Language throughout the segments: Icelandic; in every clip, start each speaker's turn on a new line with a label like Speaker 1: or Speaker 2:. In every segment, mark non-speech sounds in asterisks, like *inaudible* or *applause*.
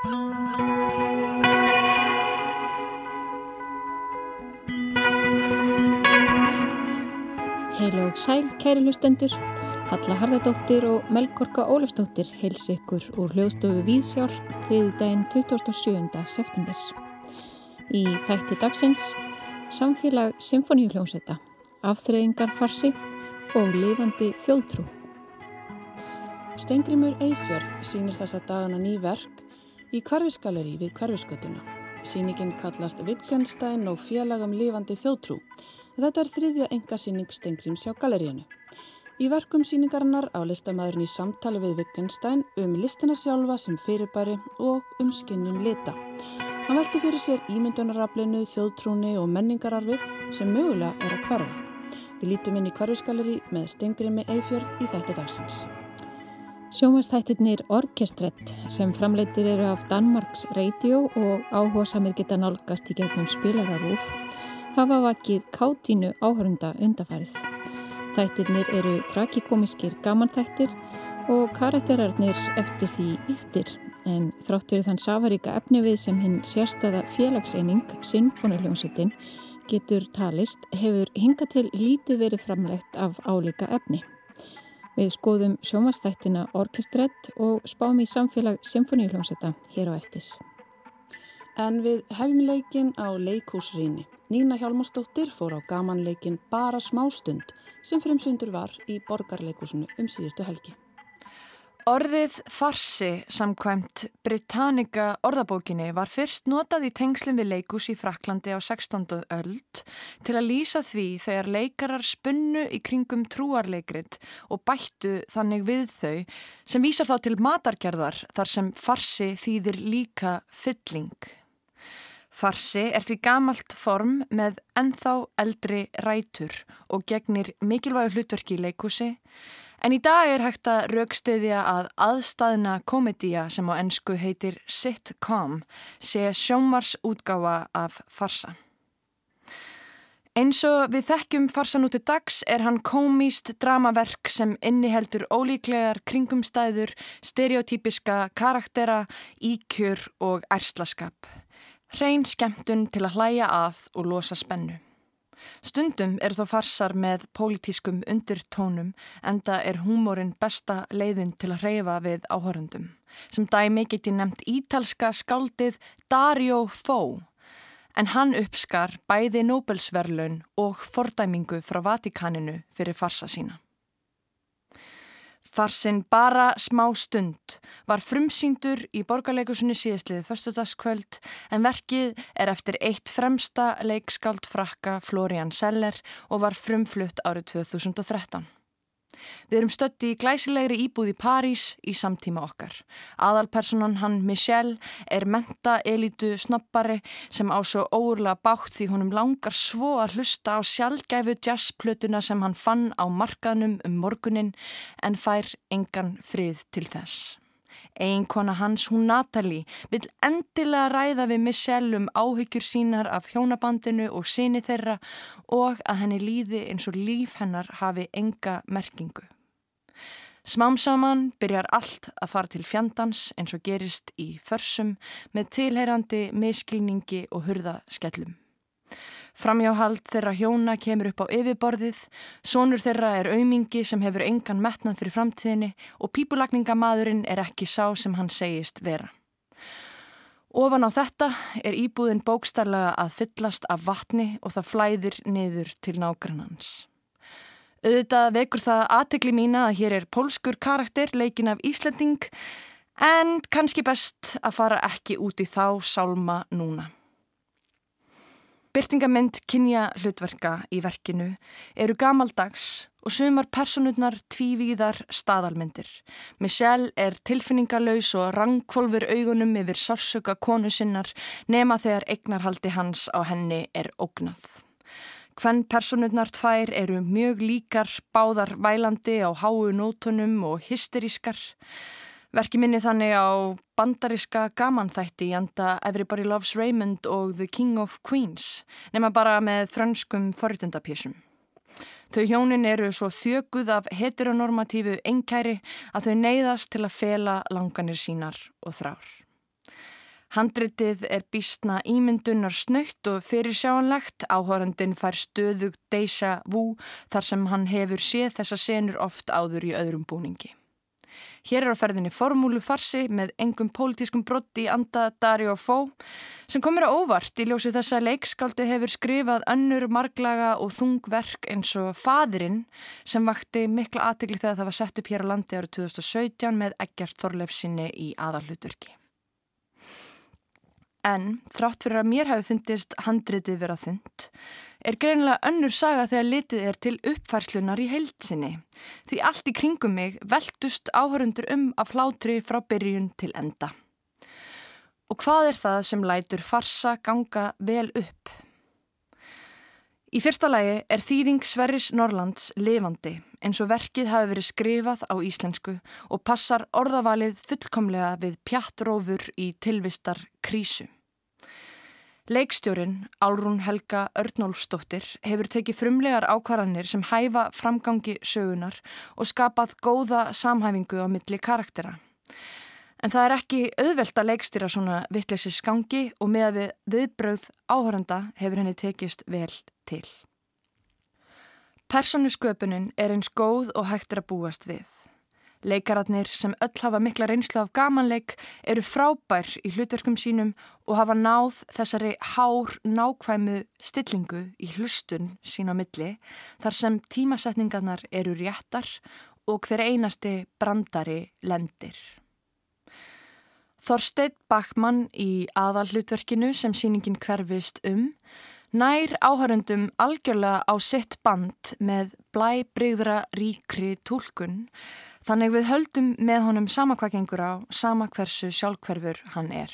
Speaker 1: Heil og sæl, kæri hlustendur. Halla Harðardóttir og Melgorka Ólafsdóttir heils ykkur úr hljóðstofu Víðsjár þriði daginn 27. september. Í þætti dagsins samfélag symfoníuhljómsveita, afþreyingar farsi og lifandi þjóðtrú.
Speaker 2: Stengrimur Eifjörð sínir þessa dagana ný verk í Kvarfisgaleri við Kvarfisgötuna. Sýningin kallast Wittgenstein og félagum lifandi þjóðtrú Þetta er þriðja engasýning Stengrims hjá galeríinu. Í verkum síningarinnar á listamæðurinn í samtali við Wittgenstein um listina sjálfa sem fyrirbæri og um skinnum lita. Hann velti fyrir sér ímyndunaraflinu, þjóðtrúni og menningararfi sem mögulega er að hverfa. Við lítum inn í hverfisgaleri með Stengrimi Eifjörð í þætti dagsins.
Speaker 1: Sjómanstættirnir Orkestrett sem framleitir eru af Danmarks Radio og áhuga samir geta nálgast í gegnum spilararúf hafa vakið kátínu áhörunda undafarið. Þættirnir eru trakikomiskir gamanþættir og karakterarnir eftir því yttir en þráttur þann safaríka efnivið sem hinn sérstaða félagseining, Sinfoniljónsettin, getur talist hefur hinga til lítið verið framlegt af álíka efni. Við skoðum sjómastættina Orkestrett og spám í samfélag Sinfoniljónsetta hér á eftir.
Speaker 2: En við hefum leikin á leikúsrýni. Nína Hjálmarsdóttir fór á gamanleikin bara smástund sem fremsundur var í borgarleikusinu um síðustu helgi.
Speaker 3: Orðið farsi samkvæmt Britannica orðabókinni var fyrst notað í tengslum við leikus í Fraklandi á 16. öld til að lýsa því þegar leikarar spunnu í kringum trúarleikrit og bættu þannig við þau sem vísar þá til matargerðar þar sem farsi þýðir líka fylling. Farsi er því gamalt form með ennþá eldri rætur og gegnir mikilvægu hlutverki í leikúsi en í dag er hægt að raukstiðja að aðstæðna komedía sem á ennsku heitir sitcom sé sjómars útgáfa af farsa. Eins og við þekkjum farsan út í dags er hann komíst dramaverk sem inniheldur ólíklegar kringumstæður, stereotypiska karaktera, íkjur og ærslaskap. Hrein skemmtun til að hlæja að og losa spennu. Stundum er þó farsar með pólitískum undirtónum enda er húmórin besta leiðin til að hreyfa við áhörundum. Sem dæmi geti nefnt ítalska skáldið Dario Fó en hann uppskar bæði Nobelsverlaun og fordæmingu frá Vatikaninu fyrir farsa sína. Farsinn bara smá stund var frumsýndur í borgarleikusunni síðastliði förstudagskvöld en verkið er eftir eitt fremsta leikskáld frakka Florian Seller og var frumflutt árið 2013. Við erum stötti í glæsilegri íbúð í París í samtíma okkar. Aðalpersonan hann Michel er menta elitu snoppari sem á svo óurlega bátt því honum langar svo að hlusta á sjálfgæfu jazzplötuna sem hann fann á markaðnum um morgunin en fær engan frið til þess. Einkona hans, hún Natalie, vil endilega ræða við Michelle um áhyggjur sínar af hjónabandinu og síni þeirra og að henni líði eins og líf hennar hafi enga merkingu. Smám saman byrjar allt að fara til fjandans eins og gerist í försum með tilheyrandi miskilningi og hurðaskellum. Framjáhald þeirra hjóna kemur upp á yfirborðið, sonur þeirra er aumingi sem hefur engan metnað fyrir framtíðinni og pípulagningamadurinn er ekki sá sem hann segist vera. Ofan á þetta er íbúðin bókstarlega að fyllast af vatni og það flæðir niður til nágrannans. Auðvitað vekur það aðtekli mína að hér er pólskur karakter leikin af Íslanding en kannski best að fara ekki út í þá sálma núna. Byrtingamind kynja hlutverka í verkinu eru gamaldags og sumar personurnar tvívíðar staðalmyndir. Michelle er tilfinningarlaus og rangkvolfur augunum yfir sársöka konu sinnar nema þegar eignarhaldi hans á henni er ógnað. Hvenn personurnar tvær eru mjög líkar, báðar vælandi á háu nótunum og hysterískar. Verki minni þannig á bandariska gamanþætti í anda Everybody Loves Raymond og The King of Queens nema bara með frönskum forritundapísum. Þau hjónin eru svo þjöguð af heteronormatífu enkæri að þau neyðast til að fela langanir sínar og þrár. Handritið er býstna ímyndunar snöytt og fyrirsjáanlegt, áhórandin fær stöðug deisa vú þar sem hann hefur séð þessa senur oft áður í öðrum búningi. Hér er á ferðinni formúlu farsi með engum pólitískum brotti í anda Dario Fó sem komir á óvart í ljósi þess að leikskáldi hefur skrifað önnur marglaga og þungverk eins og Fadurinn sem vakti mikla aðtegli þegar það var sett upp hér á landi árið 2017 með Egert Þorleifsinni í aðallutverki. En þrátt fyrir að mér hafi fundist handritið vera þund, er greinilega önnur saga þegar litið er til uppfærslunar í heilsinni. Því allt í kringum mig veldust áhörundur um af hlátri frá byrjun til enda. Og hvað er það sem lætur farsa ganga vel upp? Í fyrsta lægi er þýðing Sverris Norrlands levandi eins og verkið hafi verið skrifað á íslensku og passar orðavalið fullkomlega við pjattrófur í tilvistar krísu. Leikstjórin Álrún Helga Örnólfsdóttir hefur tekið frumlegar ákvarðanir sem hæfa framgangi sögunar og skapað góða samhæfingu á milli karaktera. En það er ekki auðvelt að leikstýra svona vittlesis gangi og með við viðbröð áhöranda hefur henni tekist vel til. Personusköpunin er eins góð og hægt er að búast við. Leikararnir sem öll hafa mikla reynslu af gamanleik eru frábær í hlutverkum sínum og hafa náð þessari hár nákvæmu stillingu í hlustun sín á milli þar sem tímasetningarnar eru réttar og hver einasti brandari lendir. Þorstein Bachmann í aðal hlutverkinu sem síningin hverfist um nær áhörundum algjörlega á sitt band með blæbrigðra ríkri tólkun þannig við höldum með honum sama hvað gengur á, sama hversu sjálfhverfur hann er.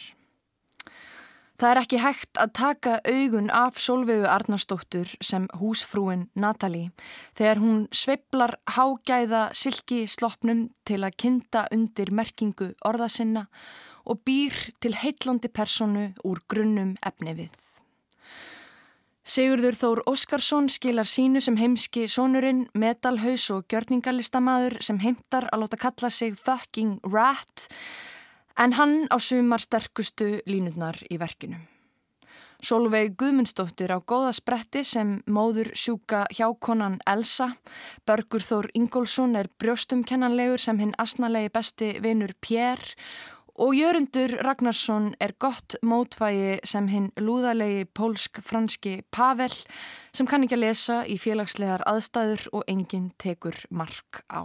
Speaker 3: Það er ekki hægt að taka augun af Solveigu Arnarsdóttur sem húsfrúin Natalie þegar hún sveiblar hágæða silki sloppnum til að kinda undir merkingu orða sinna og býr til heitlandi personu úr grunnum efni við. Sigurður Þór Óskarsson skilar sínu sem heimski sonurinn, metalhaus og gjörningalistamaður sem heimtar að láta kalla sig fucking rat en hann á sumar sterkustu línutnar í verkinu. Solveig Guðmundsdóttir á góða spretti sem móður sjúka hjákonan Elsa, Börgur Þór Ingólfsson er brjóstumkennanlegur sem hinn asnalegi besti vinur Pér Og Jörundur Ragnarsson er gott mótvægi sem hinn lúðalegi pólsk-franski Pavel sem kann ekki að lesa í félagslegar aðstæður og enginn tekur mark á.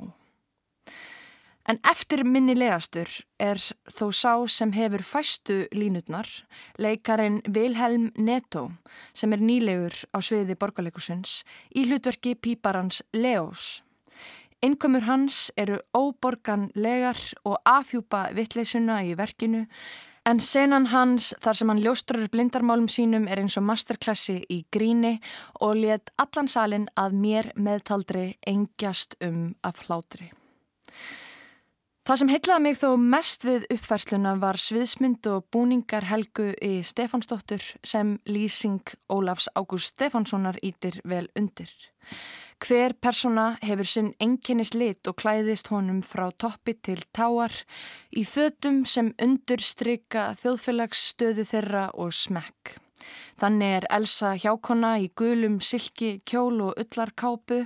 Speaker 3: En eftir minnilegastur er þó sá sem hefur fæstu línutnar, leikarin Vilhelm Netto sem er nýlegur á sviði borgarleikusins í hlutverki píparans Leós. Innkomur hans eru óborganlegar og afhjúpa vittleysuna í verkinu en senan hans þar sem hann ljóstrar blindarmálum sínum er eins og masterklassi í gríni og let allan salin að mér meðtaldri engjast um af hlátri. Það sem heitlaði mig þó mest við uppfærsluna var sviðsmynd og búningar helgu í Stefansdóttur sem lýsing Ólafs Ágúst Stefanssonar ítir vel undir. Hver persona hefur sinn enginnis lit og klæðist honum frá toppi til táar í fötum sem undurstrykka þjóðfélagsstöðu þeirra og smekk. Þannig er Elsa hjákonna í gulum silki kjól og ullarkápu,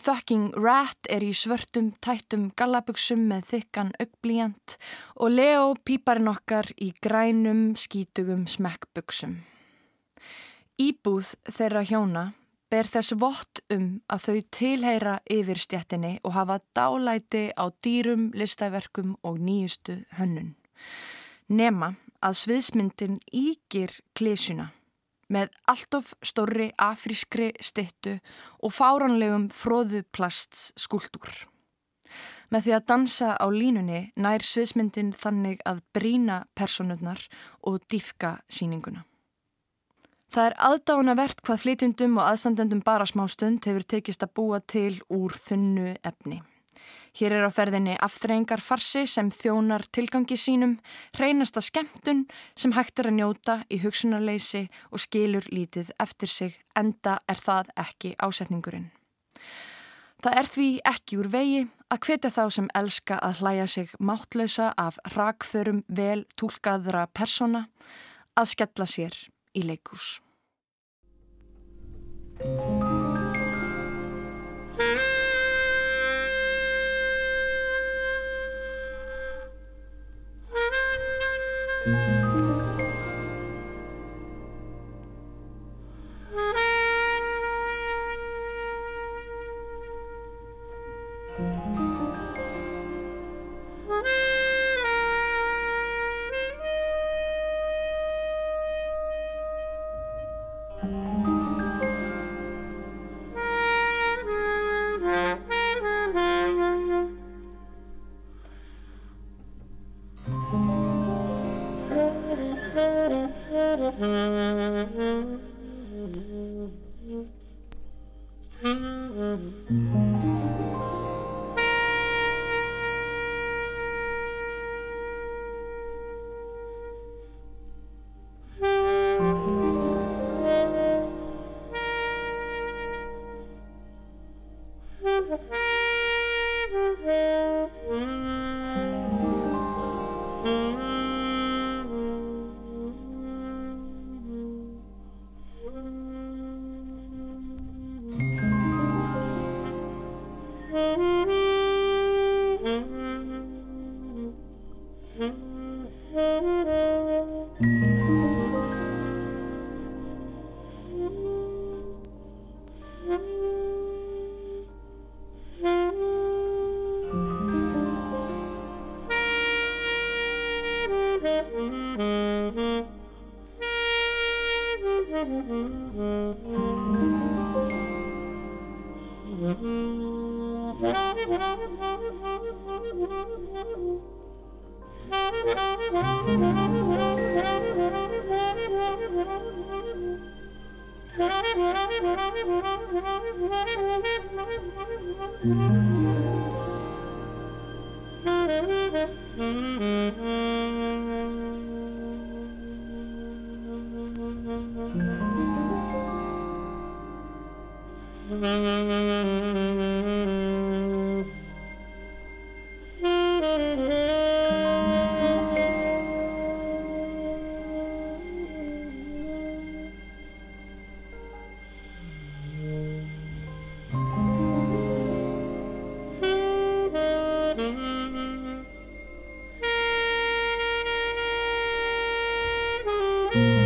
Speaker 3: Fucking Rat er í svörtum tættum gallabugsum með þykkan augblíjant og Leo píparinn okkar í grænum skítugum smekkbugsum. Íbúð þeirra hjóna ber þess vott um að þau tilheyra yfirstjættinni og hafa dálæti á dýrum, listæverkum og nýjustu hönnun. Nema að sviðsmyndin ígir klísuna með alltof stórri afrískri stittu og fáranlegum fróðuplasts skúldur. Með því að dansa á línunni nær sviðsmyndin þannig að brína personurnar og diffka síninguna. Það er aðdánavert hvað flytjundum og aðstandendum bara smá stund hefur tekist að búa til úr þunnu efni. Hér er á ferðinni aftreyingar farsi sem þjónar tilgangi sínum, reynasta skemmtun sem hægt er að njóta í hugsunarleysi og skilur lítið eftir sig, enda er það ekki ásetningurinn. Það er því ekki úr vegi að hvetja þá sem elska að hlæja sig máttlausa af rakförum vel tólkaðra persona að skella sér οι λέκους. Bye.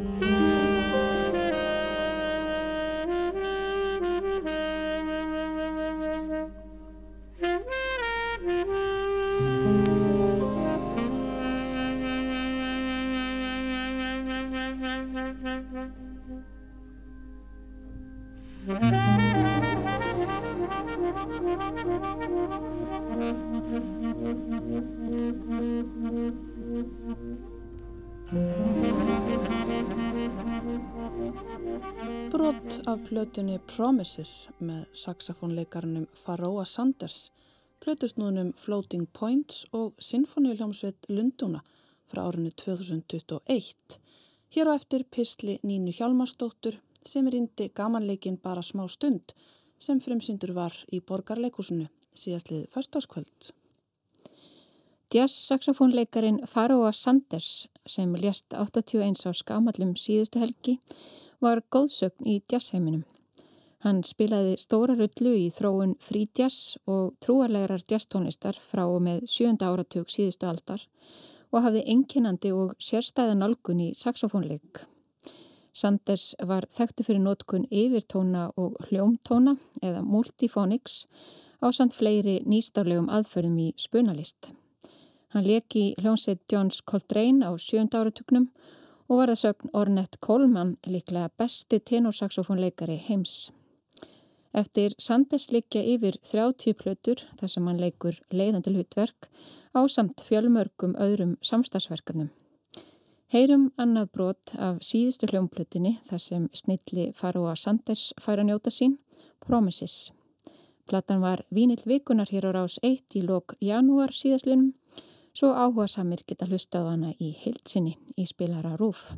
Speaker 3: Mm-hmm.
Speaker 2: Plötunni Promises með saxofónleikarnum Faroa Sanders, plötusnúðunum Floating Points og Sinfoníuljómsveit Lundúna frá árinu 2021. Hér á eftir Pistli Nínu Hjalmarsdóttur sem er indi gamanleikin bara smá stund sem fremsyndur var í borgarleikusinu síðastlið förstaskvöld.
Speaker 1: Jazz-saxofónleikarin Faroa Sanders sem lést 81 á skamallum síðustu helgi var góðsögn í jazzheiminum. Hann spilaði stóra rullu í þróun frí jazz og trúarlegarar jazztónlistar frá og með sjönda áratug síðustu aldar og hafði enginandi og sérstæðan algun í saxofónleik. Sanders var þekktu fyrir nótkun yfirtóna og hljómtóna eða multifonics á samt fleiri nýstárlegum aðferðum í spunalist. Hann leki hljómsveit Johns Coltrane á sjönda áratugnum og var það sögn Ornette Coleman líklega besti tenorsaxofónleikari heims. Eftir Sanders likja yfir 30 plötur þar sem hann leikur leiðandi hlutverk á samt fjölmörgum öðrum samstagsverkefnum. Heyrum annað brot af síðustu hljómplutinni þar sem snilli Faroa Sanders fær að njóta sín, Promises. Platan var vínill vikunar hér á rás 1 í lok janúar síðastlunum, svo áhuga samir geta hlusta á hana í heilsinni í spilara Rúf.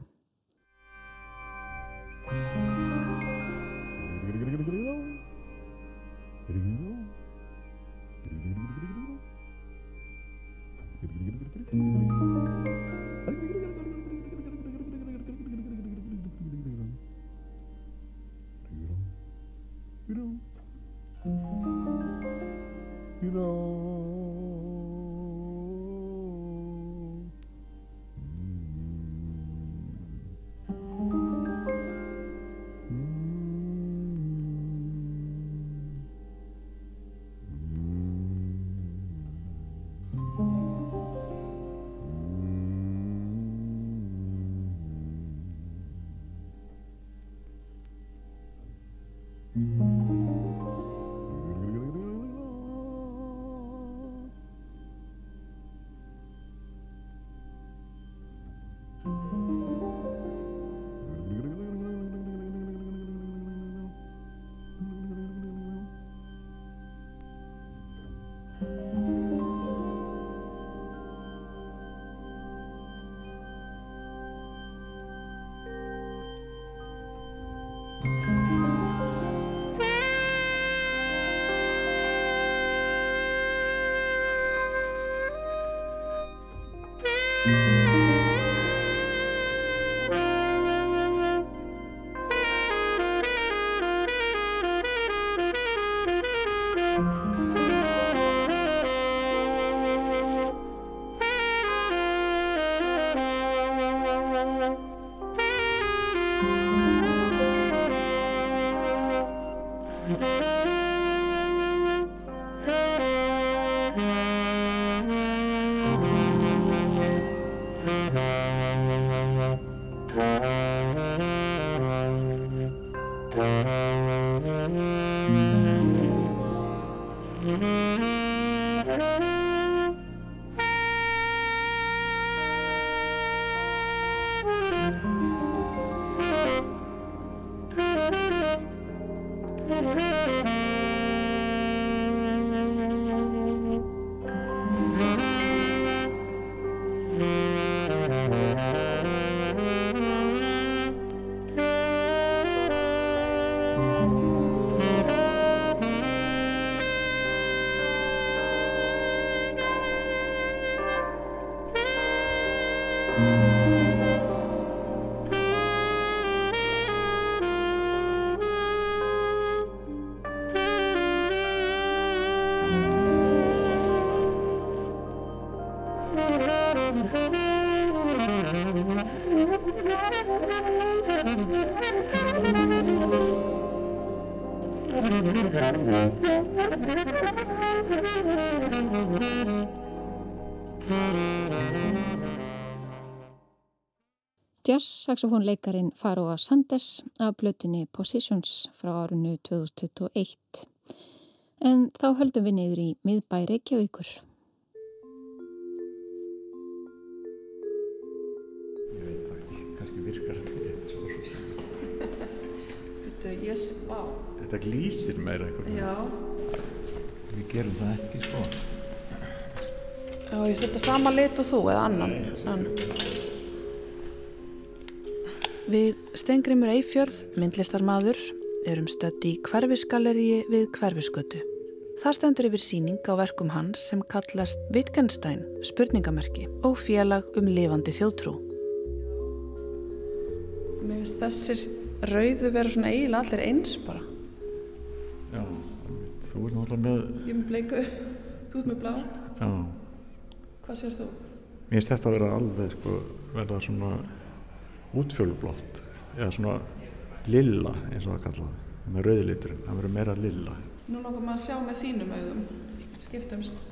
Speaker 1: Jazz-saxofónleikarin Faroa Sanders af blötinni Positions frá árunnu 2021. En þá höldum við niður í miðbæ Reykjavíkur.
Speaker 4: Ég veit það ekki, kannski virkar þetta eitthvað svo sem.
Speaker 5: Þetta, *laughs*
Speaker 2: Yes, wow.
Speaker 4: Þetta glýsir meira einhvern
Speaker 2: Já.
Speaker 4: Við gerum það ekki sko.
Speaker 2: Já, ég setja sama lit og þú eða annan. Annan. Við Stengrimur Eifjörð, myndlistarmadur, erum stött í hverfisgalleríi við hverfiskötu. Það stendur yfir síning á verkum hans sem kallast Wittgenstein, spurningamerki og félag um lifandi þjóðtrú. Mér finnst þessir rauðu vera svona eiginlega allir eins bara.
Speaker 4: Já, þú er náttúrulega með,
Speaker 2: Ég er með bleiku, þú ert með blá.
Speaker 4: já,
Speaker 2: Hvað sér þú?
Speaker 4: mér finnst þetta að vera alveg sko, verða svona útfjólublátt, eða svona lilla eins og það kallaði, með rauðiliturinn, það verður meira lilla.
Speaker 2: Nú langar maður að sjá með þínum augum. Skiptumst.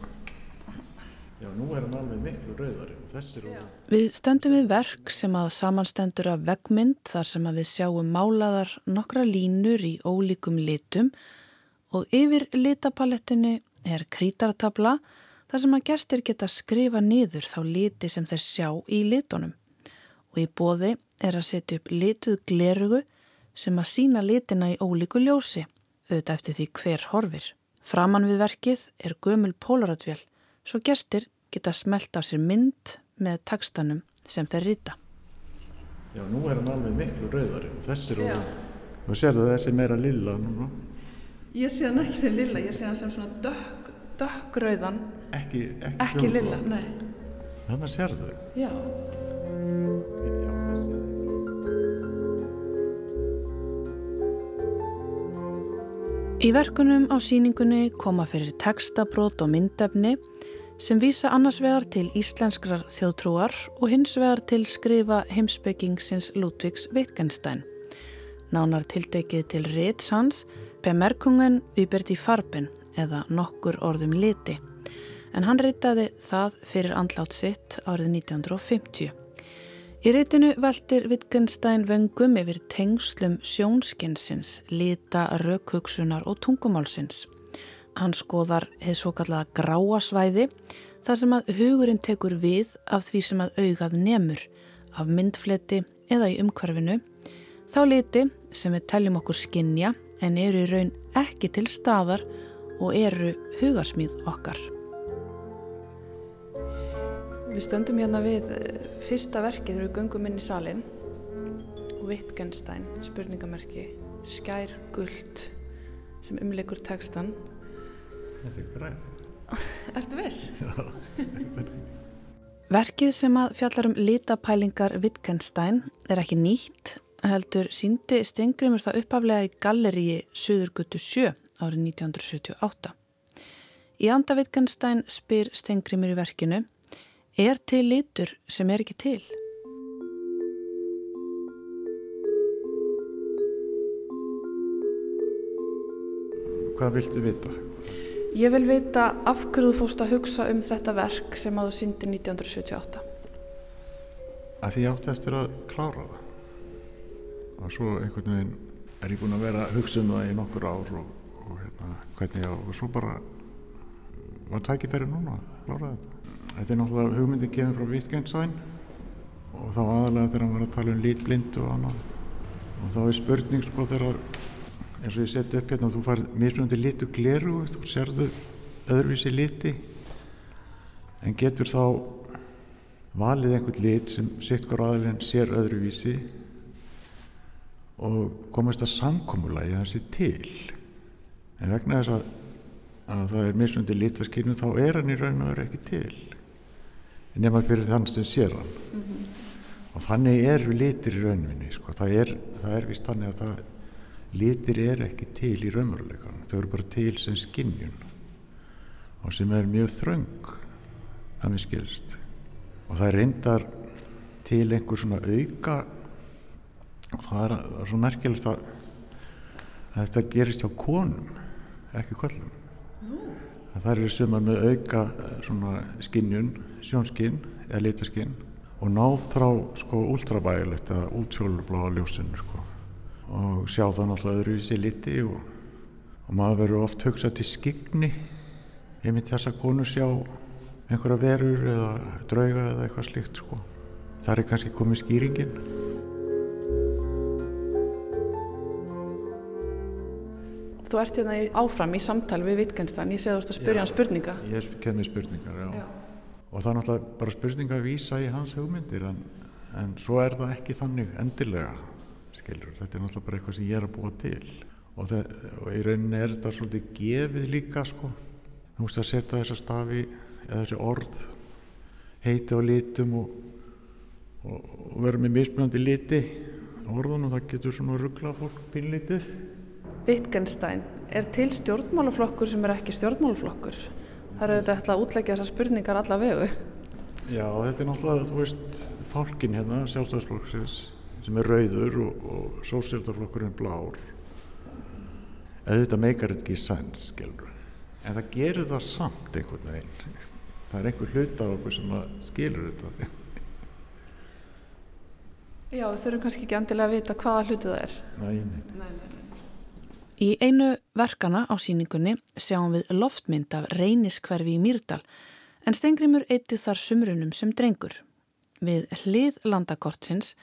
Speaker 4: Já, nú er hann alveg miklu rauðari og þessir og...
Speaker 2: Við stöndum við verk sem að samanstendur af veggmynd þar sem að við sjáum málaðar nokkra línur í ólíkum litum og yfir litapalettinu er krítartabla þar sem að gestir geta skrifa niður þá liti sem þeir sjá í litunum. Og í bóði er að setja upp lituð glerugu sem að sína litina í ólíku ljósi, auðvitað eftir því hver horfir. Framan við verkið er gömul pólaratvél svo gestir geta smelt á sér mynd með takstanum sem þeir rýta.
Speaker 4: Já, nú er hann alveg miklu rauðari og þessir
Speaker 2: Já.
Speaker 4: og... Þú sér það þessi meira lilla núna,
Speaker 2: Ég sé hann ekki sem lilla, ég sé hann sem svona dökk, dökkrauðan,
Speaker 4: ekki, ekki,
Speaker 2: ekki
Speaker 4: fjólublátt.
Speaker 2: lilla, nei.
Speaker 4: Þannig sér þau.
Speaker 2: Já.
Speaker 4: Já,
Speaker 2: Í verkunum á síningunni koma fyrir textabrót og myndefni sem vísa annars vegar til íslenskrar þjóðtrúar og hins vegar til skrifa heimsbyggingsins Ludvigs Wittgenstein. Nánar tiltekið til Rits hans, Bemerkungen die Farben eða nokkur orðum liti. En hann ritaði það fyrir andlátt sitt árið 1950. Í reytinu veltir Wittgenstein vöngum yfir tengslum sjónskinsins, lita, raukhugsunar og tungumálsins. Hann skoðar hefð svo kallaða gráa svæði þar sem að hugurinn tekur við af því sem að augað nemur, af myndfleti eða í umhverfinu, þá liti sem við teljum okkur skinja en eru í raun ekki til staðar og eru hugarsmíð okkar. Við stöndum hérna við eh, fyrsta verkið þegar við göngum inn í salin Wittgenstein, spurningamerki, skær guld sem umleikur textan.
Speaker 4: Þetta er græn. *laughs*
Speaker 2: Ertu viss? *laughs* Verkið sem að fjallar um litapælingar Wittgenstein er ekki nýtt, heldur síndi Stengrimur það uppaflega í galleríi Suðurgötu 7 árið 1978. Í anda Wittgenstein spyr Stengrimur í verkinu Er til litur sem er ekki til?
Speaker 4: Hvað viltu vita?
Speaker 2: Ég vil vita af hverju þú fórst að hugsa um þetta verk sem að þú síndi 1978.
Speaker 4: Að því ég átti eftir að klára það. Og svo einhvern veginn er ég búinn að vera að hugsa um það í nokkur ár og, og hérna, hvernig ég á, og svo bara var tækifæri núna að klára þetta. Þetta er náttúrulega hugmyndi gefin frá Wittgenstein og þá aðalega þegar hann var að tala um lítblindu og annað. Og þá er spurning sko þegar eins og ég seti upp hérna þú farið mismunandi litu gleru, þú serðu öðruvísi liti en getur þá valið einhvern lit sem sitt hver aðeins sér öðruvísi og komast að það sé til. En vegna þess að, að það er mismundi litaskynum þá er hann í raun og veru ekki til. Nefna fyrir þann sem sér hann. Og þannig eru litir í raunvinni. Sko. Það er, það er vist þannig að það, litir er ekki til í raunveruleikanum. Þau eru bara til sem skinnjun og sem er mjög þröng að mér skilst og það reyndar til einhver svona auka og það er, svo merkilegt að, þetta gerist hjá konum ekki köllum að það eru sem er með auka eh, skinnjun, sjónskinn eða litaskinn og ná frá sko ultravægilegt eða útsjólubláa ljósinu sko og sjá það náttúrulega öðruvísi liti og, og maður verður oft hugsað til skigni einmitt þess að konu sjá einhverja verur eða drauga eða eitthvað slíkt sko. Það er kannski komið skýringin.
Speaker 2: Þú ert hérna áfram í samtal við Wittgenstein, ég segði þú að spyrja hann spurninga.
Speaker 4: Ég með spurningar, já. já. Og það er náttúrulega bara spurninga að vísa í hans hugmyndir en, en svo er það ekki þannig endilega, skilur. Þetta er náttúrulega bara eitthvað sem ég er að búa til og, það, og í rauninni er þetta svolítið gefið líka, sko. Þú veist að setja þessa stafi eða þessi orð heiti á litum og, og, og vera með mismunandi liti orðun og það getur svona ruggla fólk pínlítið
Speaker 2: Wittgenstein, er til stjórnmálaflokkur sem er ekki stjórnmálaflokkur? Það eru þetta ætla að útlækja þessar spurningar alla vegu.
Speaker 4: Já, þetta er náttúrulega, þú veist, fólkin hérna, sjálfstæðsflokksins, sem er rauður og, og sósildaflokkurinn blár. Eða þetta meikar ekki sens, skilur. En það gerur það samt einhvern veginn. *laughs* Það er einhver hlut af okkur sem skilur þetta.
Speaker 2: Já, við þurfum kannski ekki endilega að vita hvaða hluti það er.
Speaker 4: Nei, nei. nei, nei.
Speaker 2: Í einu verkana á síningunni sjáum við loftmynd af reyniskverfi í Mýrdal en Stengrimur eitti þar sumrunum sem drengur. Við hlið landakortsins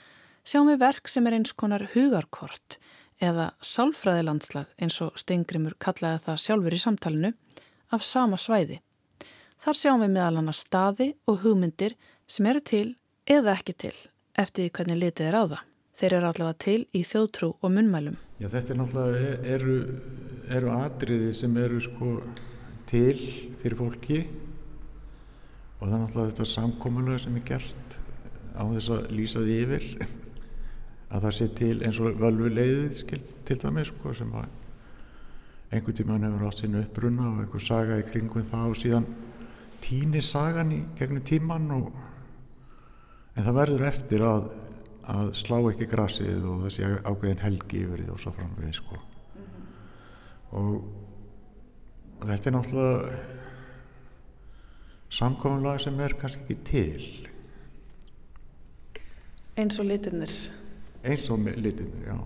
Speaker 2: sjáum við verk sem er eins konar hugarkort eða sálfræðilandslag eins og Stengrimur kallaði það sjálfur í samtalenu af sama svæði. Þar sjáum við meðal hana staði og hugmyndir sem eru til eða ekki til eftir hvernig litið er á það. Þeir eru allavega til í þjóðtrú og munmælum.
Speaker 4: Já þetta er náttúrulega, e, eru, eru atriði sem eru sko til fyrir fólki og það er náttúrulega þetta samkómulega sem er gert á þess að lýsa því yfir *laughs* að það sé til eins og völvuleiðið til dæmi sko sem að einhvern tíman hefur átt sínu uppbrunna og einhver saga í kringum það og síðan týni sagan í gegnum tíman og en það verður eftir að að slá ekki grasið og þessi ákveðin helgi yfir því og svo framvegið sko. Mm -hmm. og, þetta er náttúrulega samkominlega sem er kannski ekki til.
Speaker 2: Eins og litirnir.
Speaker 4: Eins og litirnir, já.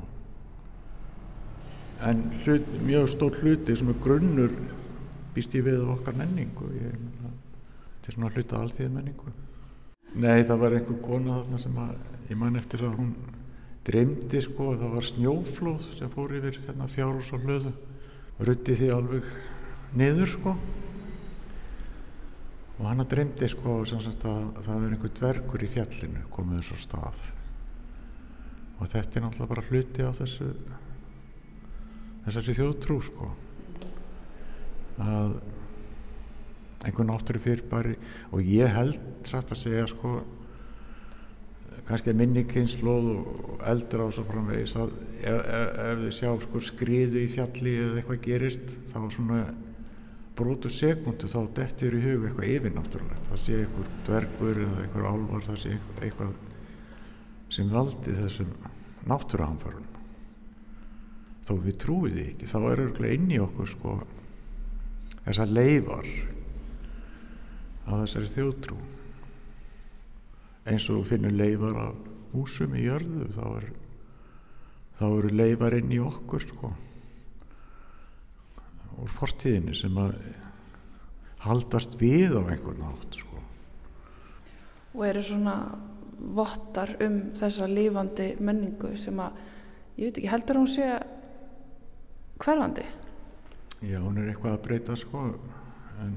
Speaker 4: En hlut, mjög stór hluti sem er grunnur býst ég við okkar menningu. Ég, er svona hluta alþýð menningu Nei, það var einhver kona þarna sem að, ég man eftir að hún dreymdi sko, það var snjóflóð sem fór yfir hérna fjárhús og hlöðu. Og rutti því alveg niður sko. Og hann að dreymdi sko sagt, að það var einhver dvergur í fjallinu komið þessu stað. Og þetta er náttúrulega bara hluti á þessu þessari þjóðtrú sko. Að einhvern náttúru fyrirbæri. Og ég held satt að segja sko kannski minni kynnslóð og eldra og svo framvegis að ef, ef, ef þið sjá sko skriðu í fjalli eða eitthvað gerist þá svona brotur sekundu þá dettir í hug eitthvað yfirnáttúrulegt. Það sé einhver dvergur eða einhver álvar það sé eitthvað, sem valdi þessum náttúrahamförun þó við trúið ekki þá er örglega inn í okkur sko þessar leifar á þessari þjóðtrú. Eins og finnur leifar af húsum í jörðu þá, er, þá eru leifar inn í okkur sko. Úr fortíðinni sem að haldast við á einhvern nátt sko.
Speaker 2: Og eru svona vottar um þessa lífandi menningu sem að ég veit ekki heldur hún sé hverfandi?
Speaker 4: Já hún er eitthvað að breyta sko en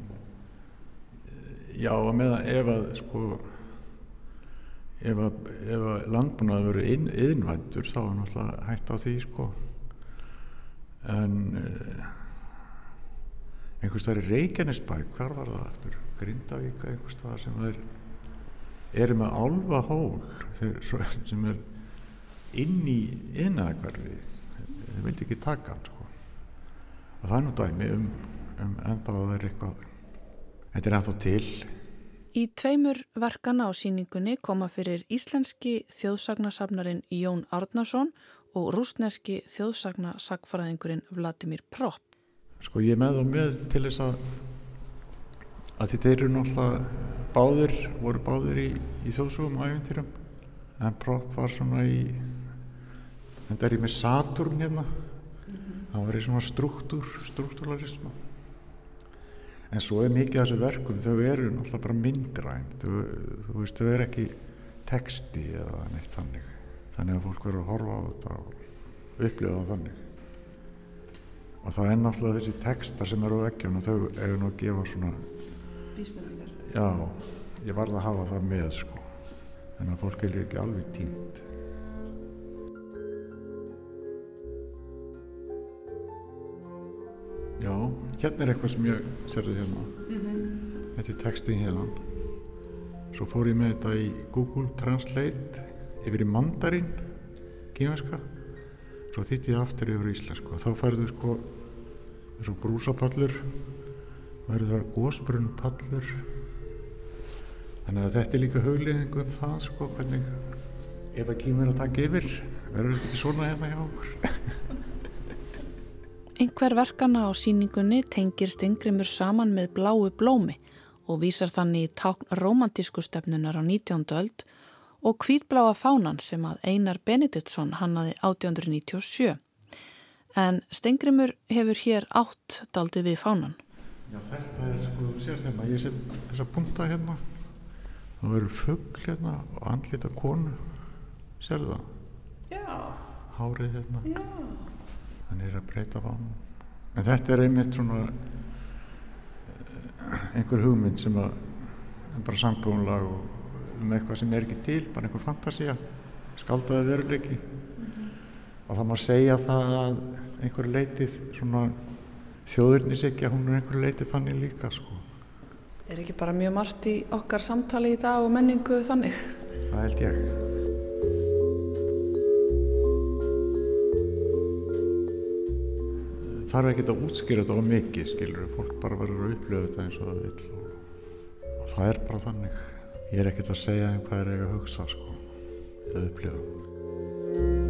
Speaker 4: Já, meðan ef að sko ef að, að landbúnaði verið innvæntur þá er náttúrulega hægt á því sko. En eh, einhvers þar er Reykjanesbæk hvar var það aftur? Grindavíka einhvers þar sem er er með alva hól sem er inn í innæðakvarfi þau vildi ekki taka hann sko. Og það er nú dæmi um, um ennþá að það er eitthvað Þetta er ennþá til.
Speaker 2: Í tveimur verkana á síningunni koma fyrir íslenski þjóðsagnasafnarin Jón Árnason og rúsneski þjóðsagnasagfræðingurinn Vladimir Propp.
Speaker 4: Sko ég með og með til þess að að þeir eru náttúrulega báðir, voru báðir í, í þjóðsugum og æfintýrum en Propp var svona í þetta er í með Saturn hérna það var í svona struktúr struktúrlarism en svo er mikið af þessu verkum þau eru náttúrulega bara myndræn þau, þú veist, þau eru ekki texti eða neitt þannig. Þannig að fólk verður að horfa á þetta og upplifa það þannig. Og það er náttúrulega þessi textar sem eru á vekkjum og þau eru nú að gefa svona
Speaker 2: Ísmyndingar.
Speaker 4: já, ég varð að hafa það með sko. En að fólk er ekki alveg tínt já, hérna er eitthvað sem ég serði hérna. Þetta er textin hérna. Svo fór ég með þetta í Google Translate yfir í mandarin kýmverska svo þýtti ég aftur yfir íslensku. Og þá færðu sko eins og brúsapallur verður það gósbrunn pallur þannig að þetta er líka hugleðingu um það sko hvernig ef að kýmur að taka yfir verður þetta ekki svona hérna hjá okkur *laughs*
Speaker 2: Einhver verkana á síningunni tengir Stingrimur saman með bláu blómi og vísar þannig í tákn romantísku stefnunar á 19. öld og kvítbláa fánan sem að Einar Benediktsson hannaði 1897. En Stingrimur hefur hér átt daldið við fánan.
Speaker 4: Já þetta er sko, sér hérna ég set þessa punta hérna það verður fuggl hérna og andlita konu sérðu það?
Speaker 2: Já,
Speaker 4: Hárið hérna
Speaker 2: já.
Speaker 4: Hann er að breyta fánum en þetta er einmitt svona eh, einhver hugmynd sem að bara sangbúnlag og um eitthvað sem er ekki til bara einhver fantasía skaldaði veruleiki. Og það má segja það að einhver leitið svona þjóðurnisekja hún er einhver leitið þannig líka sko.
Speaker 2: Er ekki bara mjög margt í okkar samtali í dag og menningu þannig?
Speaker 4: það held ég þarf ekki að útskýra þetta á mikið skilur, fólk bara verður að upplifa þetta eins og það vil og, það er bara þannig. Ég er ekkert að segja þeim hvað er að hugsa sko, eða upplifa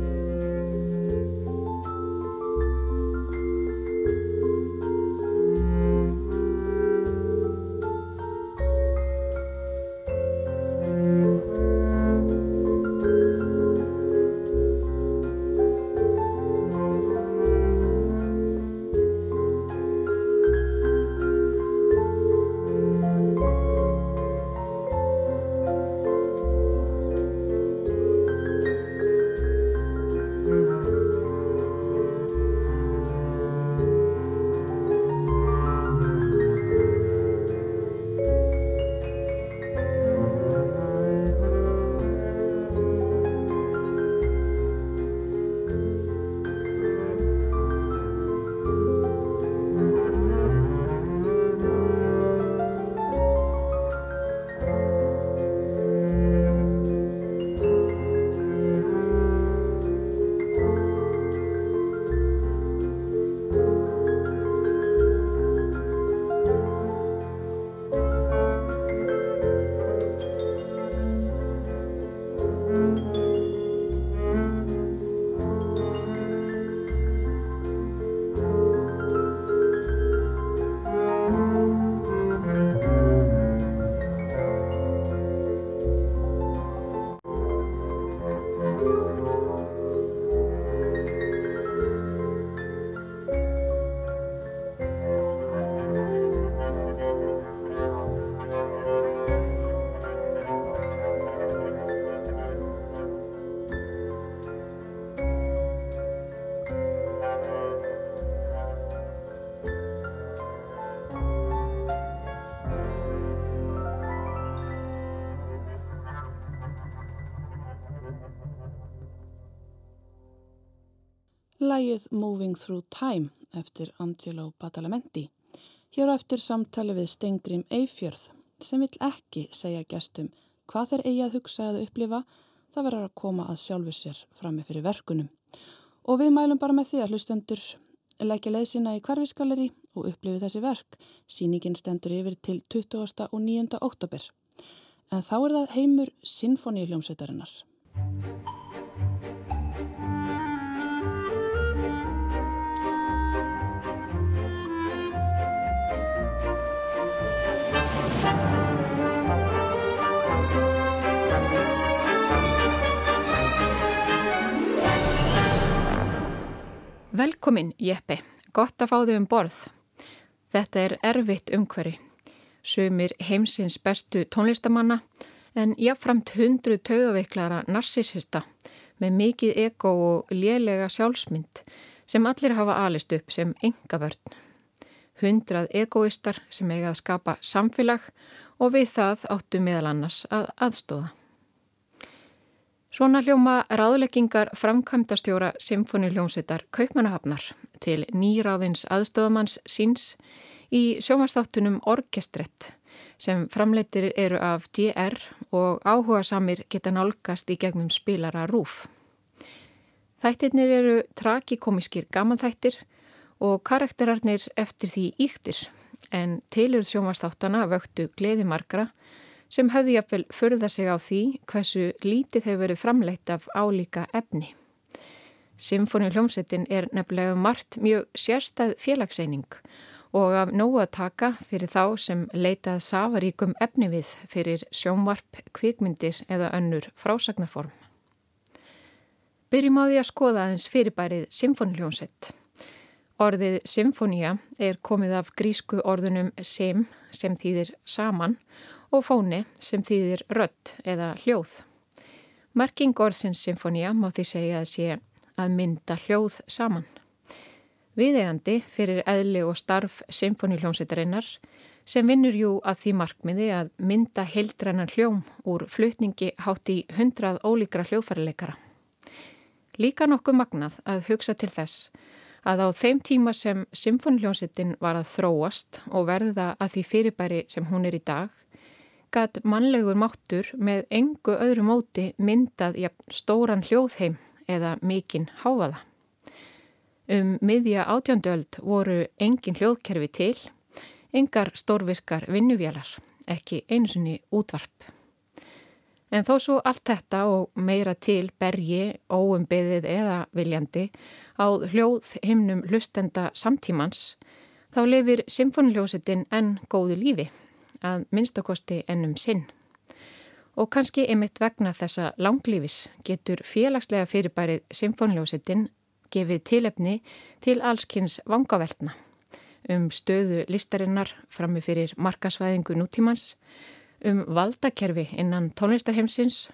Speaker 2: Lægið Moving Through Time eftir Angelo Badalamenti. Hér á eftir samtali við Stengrim Eifjörð sem vill ekki segja gestum hvað þeir eigi að hugsa eða upplifa það verður að koma að sjálfu sér frammi fyrir verkunum. Og við mælum bara með því að hlustendur leggja leið sína í hverfiskalleri og upplifi þessi verk. Sýningin stendur yfir til 20. og 9. oktober. En þá er það heimur Sinfoníuljómsveitarinnar.
Speaker 1: Velkomin, Jeppi. Gott að fá þig um borð. Þetta er erfitt umhverfi. Sumir heimsins bestu tónlistamanna en jáfnframt hundru taugaveiklara narsisista með mikið ego og lélega sjálfsmynd sem allir hafa alist upp sem enga vörn. Hundrað egoistar sem eiga að skapa samfélag og við það áttu meðal annars að aðstóða. Svona hljóma ráðleggingar framkvæmdastjóra Symfóniljónsettar Kaupmannahafnar til nýráðins aðstóðamanns síns í sjómanstáttunum Orkestrett sem framleitir eru af DR og áhuga samir geta nálgast í gegnum spilara rúf. Þættirnir eru trakikomiskir gamanþættir og karakterarnir eftir því íktir en tilur sjómanstátana vöktu gleði margra sem höfðu jafnvel förða sig á því hversu lítið hefur verið framleitt af álíka efni. Symfóni hljómsettin er nefnilega margt mjög sérstæð félagseining og af nógu að taka fyrir þá sem leitað safaríkum efni við fyrir sjónvarp, kvikmyndir eða önnur frásagnaform. Byrjum á því að skoða aðeins fyrirbærið symfóniljónsett. Orðið symfónia er komið af grísku orðunum sim sem þýðir saman og fóni sem þýðir rött eða hljóð. Merking orðsins symfónia má því segja að sé að mynda hljóð saman. Viðegandi fyrir eðli og starf symfóniljónsveitarinnar sem vinnur jú að því markmiði að mynda heildrænan hljóm úr flutningi hátt í hundrað ólíkra hljóðfærleikara. Líka nokkuð magnað að hugsa til þess að á þeim tíma sem symfóniljónsveitin var að þróast og verða að því fyrirbæri sem hún er í dag gat mannlegur máttur með engu öðru móti myndað í stóran hljóðheim eða mikinn háfaða. Um miðja átjöndöld voru engin hljóðkerfi til, engar stórvirkar vinnuvélar, ekki einsunni útvarp. En þó svo allt þetta og meira til bergi, óumbyðið eða viljandi á hljóð himnum hlustenda samtímans, þá lifir symfóniljósettin enn góðu lífi að minnstakosti ennum sinn. Og kannski einmitt vegna þessa langlífis getur félagslega fyrirbærið symfónljósettinn gefið tilefni til allskynns vangaveltna um stöðu listarinnar frammi fyrir markasvæðingu nútímans, um valdakerfi innan tónlistarheimsins,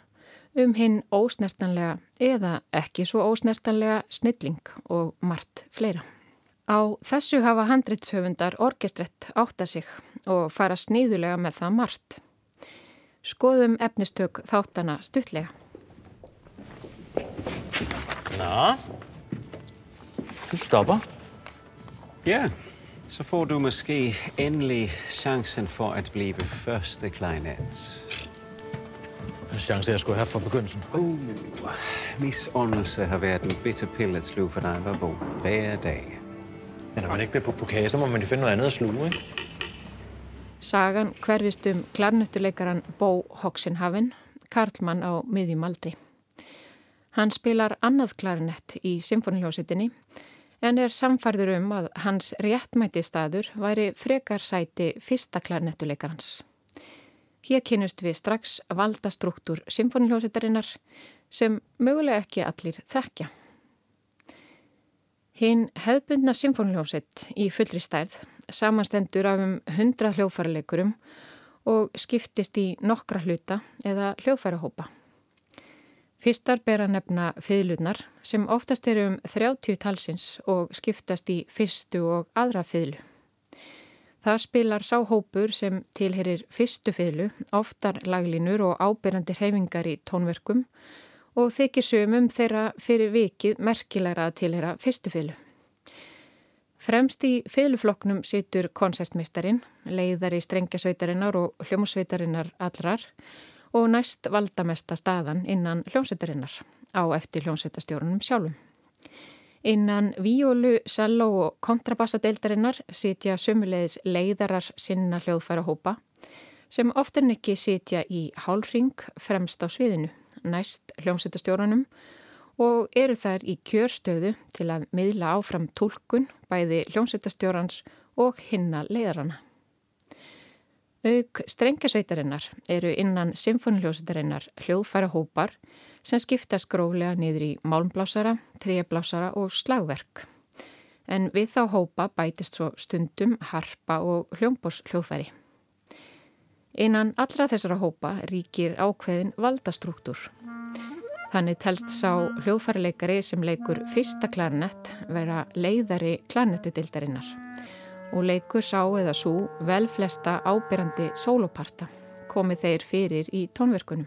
Speaker 1: um hinn ósnertanlega eða ekki svo ósnertanlega snilling og margt fleira. Á þessu hafa handritshöfundar orkestrett átta sig og fara sníðulega með það margt. Skoðum efnistök þáttana stuttlega.
Speaker 5: Nå, du stopper.
Speaker 6: Ja, så får du måske endelig chancen for at blive første klarinet.
Speaker 5: En chance, jeg skulle have fra begyndelsen.
Speaker 6: Uh, misundelse har været en bitter pille at sluge for dig, hver Bo. Hver dag.
Speaker 5: Men når man ikke bliver på pokage, så må man jo finde noget andet at sluge, ikke?
Speaker 1: Sagan hverfist um klarnöttuleikaran Bó Hoxenhaven, Karlmann á miðjum aldri. Hann spilar annað klarinett í symfóniljósitinni en er samfærður um að hans réttmæti staður væri frekar sæti fyrsta klarnettuleikarans. Hér kynust við strax valdastruktúr symfóniljósitarinnar sem mögulega ekki allir þekkja. Hinn hefðbundna symfóniljósitt í fullri stærð samanstendur af um 100 hljófarleikurum og skiptist í nokkra hluta eða hljófarahópa. Fyrstar ber að nefna fiðlunar sem oftast eru um 30 talsins og skiptast í fyrstu og aðra fiðlu. Það spilar sáhópur sem tilherir fyrstu fiðlu, oftar laglínur og ábyrjandi hreyfingar í tónverkum og þykir sömum þeirra fyrir vikið merkilegra að tilhera fyrstu fiðlu. Fremst í fiðlufloknum situr koncertmistarin, leiðar í strengjasveitarinnar og hljómsveitarinnar allrar og næst valdamesta staðan innan hljómsveitarinnar á eftir hljómsveitastjórnum sjálfum. Innan víólu, selló og kontrabassadeildarinnar sitja sömulegis leiðarar sinna hljóðfæra hópa sem oftar en ekki sitja í hálfring fremst á sviðinu næst hljómsveitastjórunum og eru þær í kjörstöðu til að miðla áfram tólkun bæði hljómsveitastjórans og hinna leiðarana. Auk strengjasveitarinnar eru innan symfóniljósitarinnar hljóðfæra hópar sem skiptast gróflega niður í málmblásara, tríablásara og slagverk. En við þá hópa bætist svo stundum harpa og hljómbors hljóðfæri. Einan allra þessara hópa ríkir ákveðin valdastruktúr. Þannig telst sá hljóðfærleikari sem leikur fyrsta klarnett vera leiðari klarnettudildarinnar og leikur sá eða svo vel flesta ábyrrandi soloparta komið þeir fyrir í tónverkunum.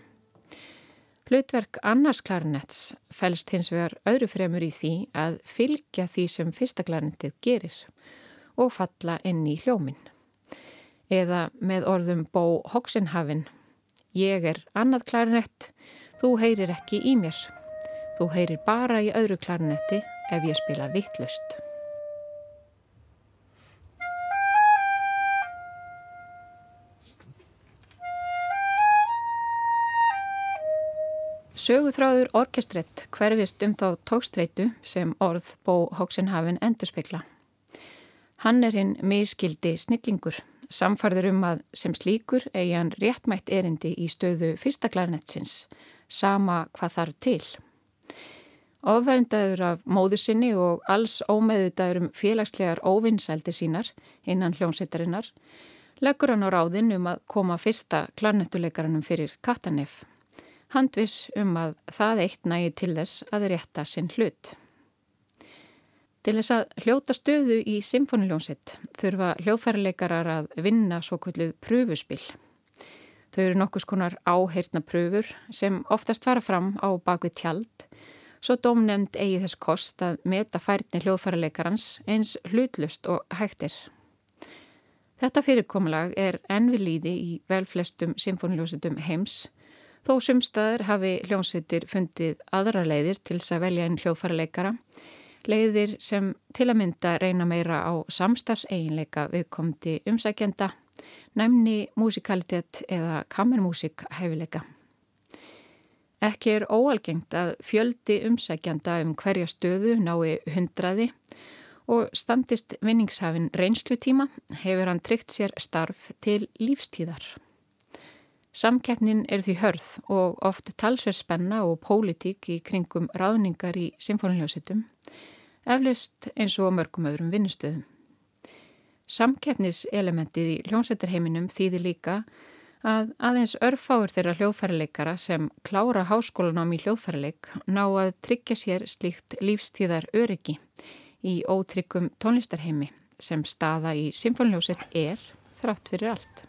Speaker 1: Hlutverk annars klarinetts fælst hins vegar öðru fremur í því að fylgja því sem fyrsta klarinettið gerir og falla inn í hljóminn. Eða með orðum Bó Hoxenhavin, ég er annað klarinett, þú heyrir ekki í mér. Þú heyrir bara í öðru klarinetti ef ég spila vittlust. Söguþráður orkestrett hverfist um þá tókstreitu sem orð Bó Hóksenhafin endurspegla. Hann er hinn miskildi snillingur, samfarður um að sem slíkur eigi hann réttmætt erindi í stöðu fyrsta klarnetsins, sama hvað þarf til. Ofverðindaður af móður sinni og alls ómeðutaður um félagslegar óvinnsældir sínar innan hljómsveitarinnar leggur hann á ráðin um að koma fyrsta klarnettuleikaranum fyrir Katanef handvis um að það eitt nægi til þess að rétta sinn hlut. Til þess að hljóta stöðu í symfóniljónsitt þurfa hljóðfærleikarar að vinna svo kvölduð pröfuspill. Þau eru nokkus konar áheirna pröfur sem oftast fara fram á bakvið tjald svo domnefnd eigi þess kost að meta færni hljóðfærleikarans eins hlutlust og hægtir. Þetta fyrirkomulag er envi líði í velflestum symfóniljónsitum heims Þó sumstaður hafi hljómsveitir fundið aðra leiðir til þess að velja einn hljóðfæraleikara, leiðir sem til að mynda reyna meira á samstafseiginleika viðkomdi umsækjenda, næmni músikalitet eða kammermúsik hæfileika. Ekki er óalgengt að fjöldi umsækjanda um hverja stöðu nái hundraði og standist vinningshafin reynslutíma hefur hann tryggt sér starf til lífstíðar. Samkeppnin er því hörð og oft talsverð spenna og pólitík í kringum ráðningar í symfóniljósitum, eflust eins og mörgum öðrum vinnustöðum. Samkeppniselementið í hljómsættarheiminum þýðir líka að aðeins örfáur þeirra hljóðfærarleikara sem klára háskólanám í hljóðfærarleik ná að tryggja sér slíkt lífstíðar öryggi í ótryggum tónlistarheimi sem staða í symfóniljósett er þrátt fyrir allt.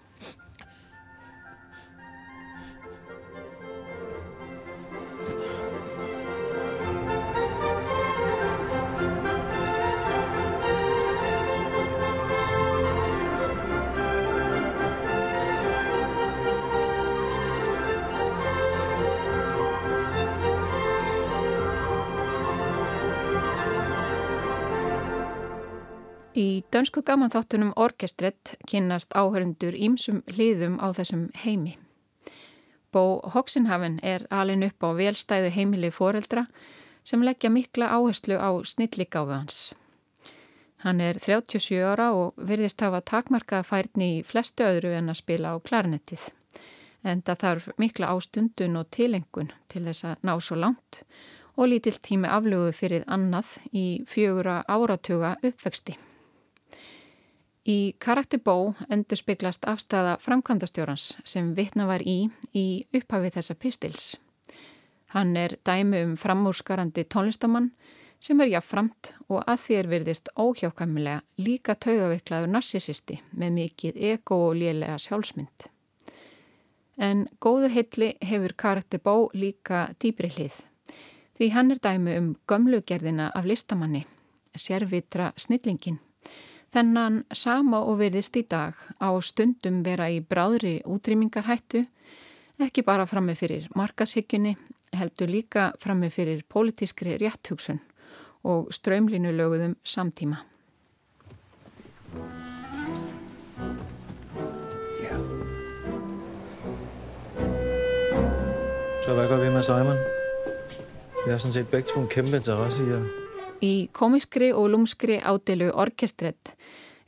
Speaker 1: Í dönsku gamanþáttunum Orkestrett kynast áhörundur ímsum hliðum á þessum heimi. Bó Hoxenhaven er alin upp á velstæðu heimili foreldra sem leggja mikla áherslu á snilligáðu hans. Hann er 37 ára og virðist hafa takmarkaða færni í flestu öðru en að spila á klarnettið. En það þarf mikla ástundun og tilengun til þess að ná svo langt og lítill tími aflögu fyrir annað í fjögura áratuga uppvexti. Í karakter bó endur spiklast afstæða framkvæmdastjórans sem vittna var í í upphafi þessa pistils. Hann er dæmi um framúrskarandi tónlistamann sem er jáfnframt og að því er virðist óhjákamilega líka taugaveiklaður narsisisti með mikið ego og lélega sjálfsmynd. En góðu heilli hefur karakter bó líka dýbri hlið því hann er dæmi um gömlugerðina af listamanni, sérvitra snillingin Þennan sama og verðist í dag á stundum vera í bráðri útrýmingarhættu, ekki bara framme fyrir markashyggjunni, heldur líka framme fyrir pólitískri rétthugsun og strömlínu löguðum samtíma.
Speaker 7: Så hvad gør vi med Simon? Vi har sådan set begge to en kæmpe interesse i at
Speaker 1: Í komiskri og lúmskri ádelu orkestrett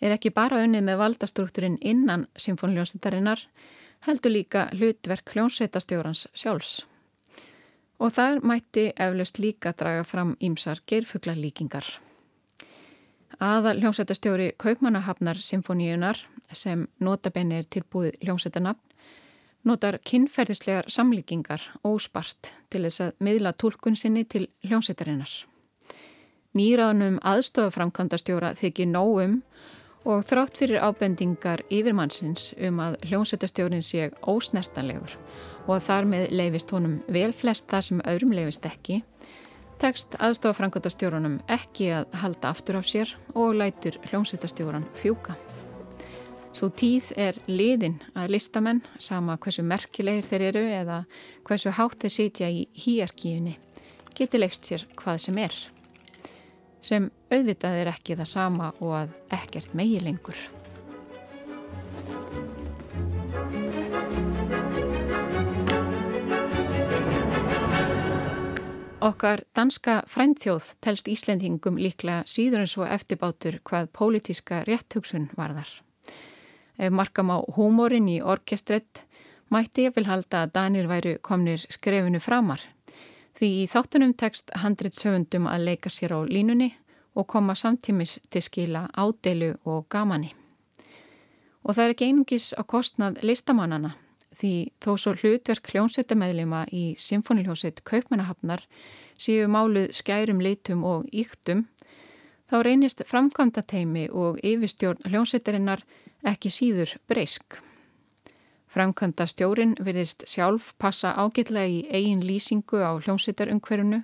Speaker 1: er ekki bara unnið með valdastruktúrin innan symfónljónsetarinnar, heldur líka hlutverk hljónsetastjórans sjálfs. Og þar mætti eflaust líka draga fram ímsar geirfuglalíkingar. Aða hljónsetastjóri Kaupmannahafnar symfóníunar sem notabenni er tilbúið hljónsetanapn notar kinnferðislegar samlíkingar óspart til þess að miðla tólkun sinni til hljómsveitarinnar. Nýraðnum aðstofaframkvæmdastjóra þykir nógum og þrátt fyrir ábendingar yfirmannsins um að hljómsveitastjórin sé ósnertanlegur og að þar með leifist honum vel flest það sem öðrum leifist ekki, tekst aðstofaframkvæmdastjórunum ekki að halda aftur af sér og lætur hljómsveitastjóran fjúka. Svo tíð er liðin að listamenn, sama hversu merkilegir þeir eru eða hversu hátt þeir sitja í hýjarkíunni, geti leift sér hvað sem er. Sem auðvitað er ekki það sama og að ekkert megi lengur. Okkar danska fræntþjóð telst Íslendingum líklega síður en svo eftirbátur hvað pólitíska rétthugsun varðar. Ef markam á húmórin í orkestrett mætti ég vil halda að Danir væru komnir skrefinu framar. Því í þáttunum tekst handritsöfundum að leika sér á línunni og koma samtímis til skila ádeilu og gamani. Og það er ekki einungis á kostnað listamannana því þó svo hlutverk hljónsveitameðlima í symfóniljónsveit Kaupmannahafnar séu máluð skærum litum og íktum þá reynist framkvæmda teimi og yfirstjórn hljónsveitarinnar ekki síður breysk. Framkvæmda stjórin virðist sjálf passa ágætlega í eigin lýsingu á hljómsveitarungverunu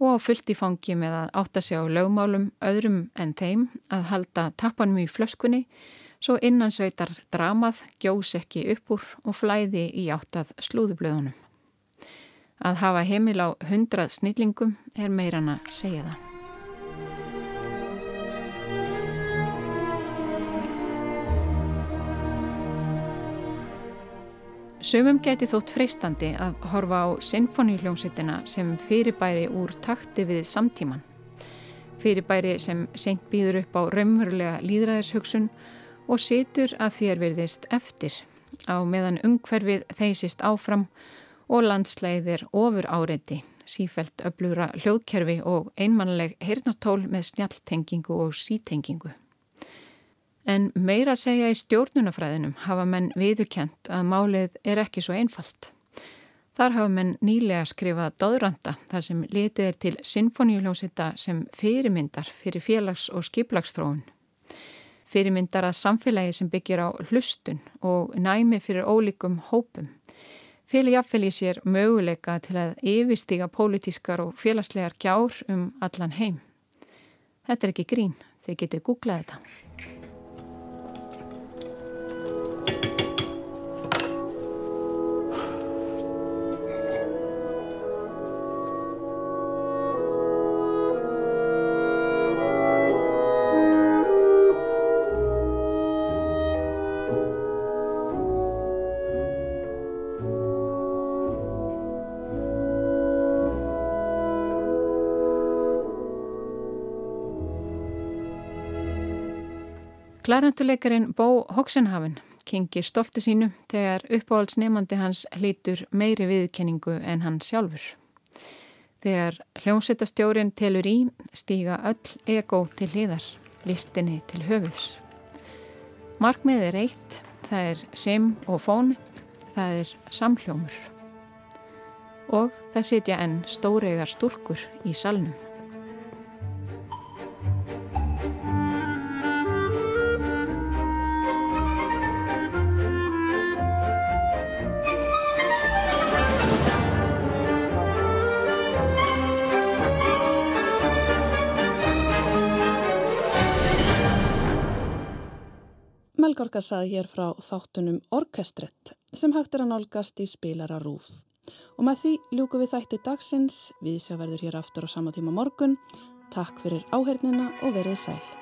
Speaker 1: og á fullt í fangi með að átta sig á lögmálum öðrum en þeim að halda tappanum í flöskunni svo innansveitar dramað gjós ekki upp úr og flæði í áttað slúðublöðunum. Að hafa heimil á hundrað snillingum er meirann að segja það. Sumum gæti þótt freistandi að horfa á sinfoníuljómsveitina sem fyrirbæri úr takti við samtíman. Fyrirbæri sem seint býður upp á raunverulega líðræðishugsun og situr að þér verðist eftir á meðan ungverfið þeysist áfram og landsleiðir ofur áreiti, sífælt öflugra hljóðkerfi og einmannleg heyrnartól með snjaltengingu og sítengingu. En meira að segja í stjórnunafræðinum hafa menn viðukent að málið er ekki svo einfalt. Þar hafa menn nýlega skrifað döðranda þar sem litið er til sinfoníuljónsita sem fyrirmyndar fyrir félags- og skiplagsþróun. Fyrirmyndar að samfélagi sem byggir á hlustun og næmi fyrir ólíkum hópum. Félag jafnvel í sér möguleika til að yfirstíga pólitískar og félagslegar gjár um allan heim. Þetta er ekki grín, þið getið googlað þetta. Klarentuleikarin Bó Hoxenhaven kengir stolti sínu þegar uppáhaldsnefandi hans hlítur meiri viðkenningu en hann sjálfur. Þegar hljómsveitastjórin telur í stíga öll ego til hliðar, listinni til höfuðs. Markmið er eitt, það er sim og fón, það er samhljómur. Og það setja enn stóregar stúrkur í salnum.
Speaker 2: Melgorka saði hér frá þáttunum Orkestrett sem hægt er að nálgast í spilara rúf. Og með því ljúku við þætti dagsins, við sjá verður hér aftur á sama tíma morgun. Takk fyrir áhernina og verið sæl.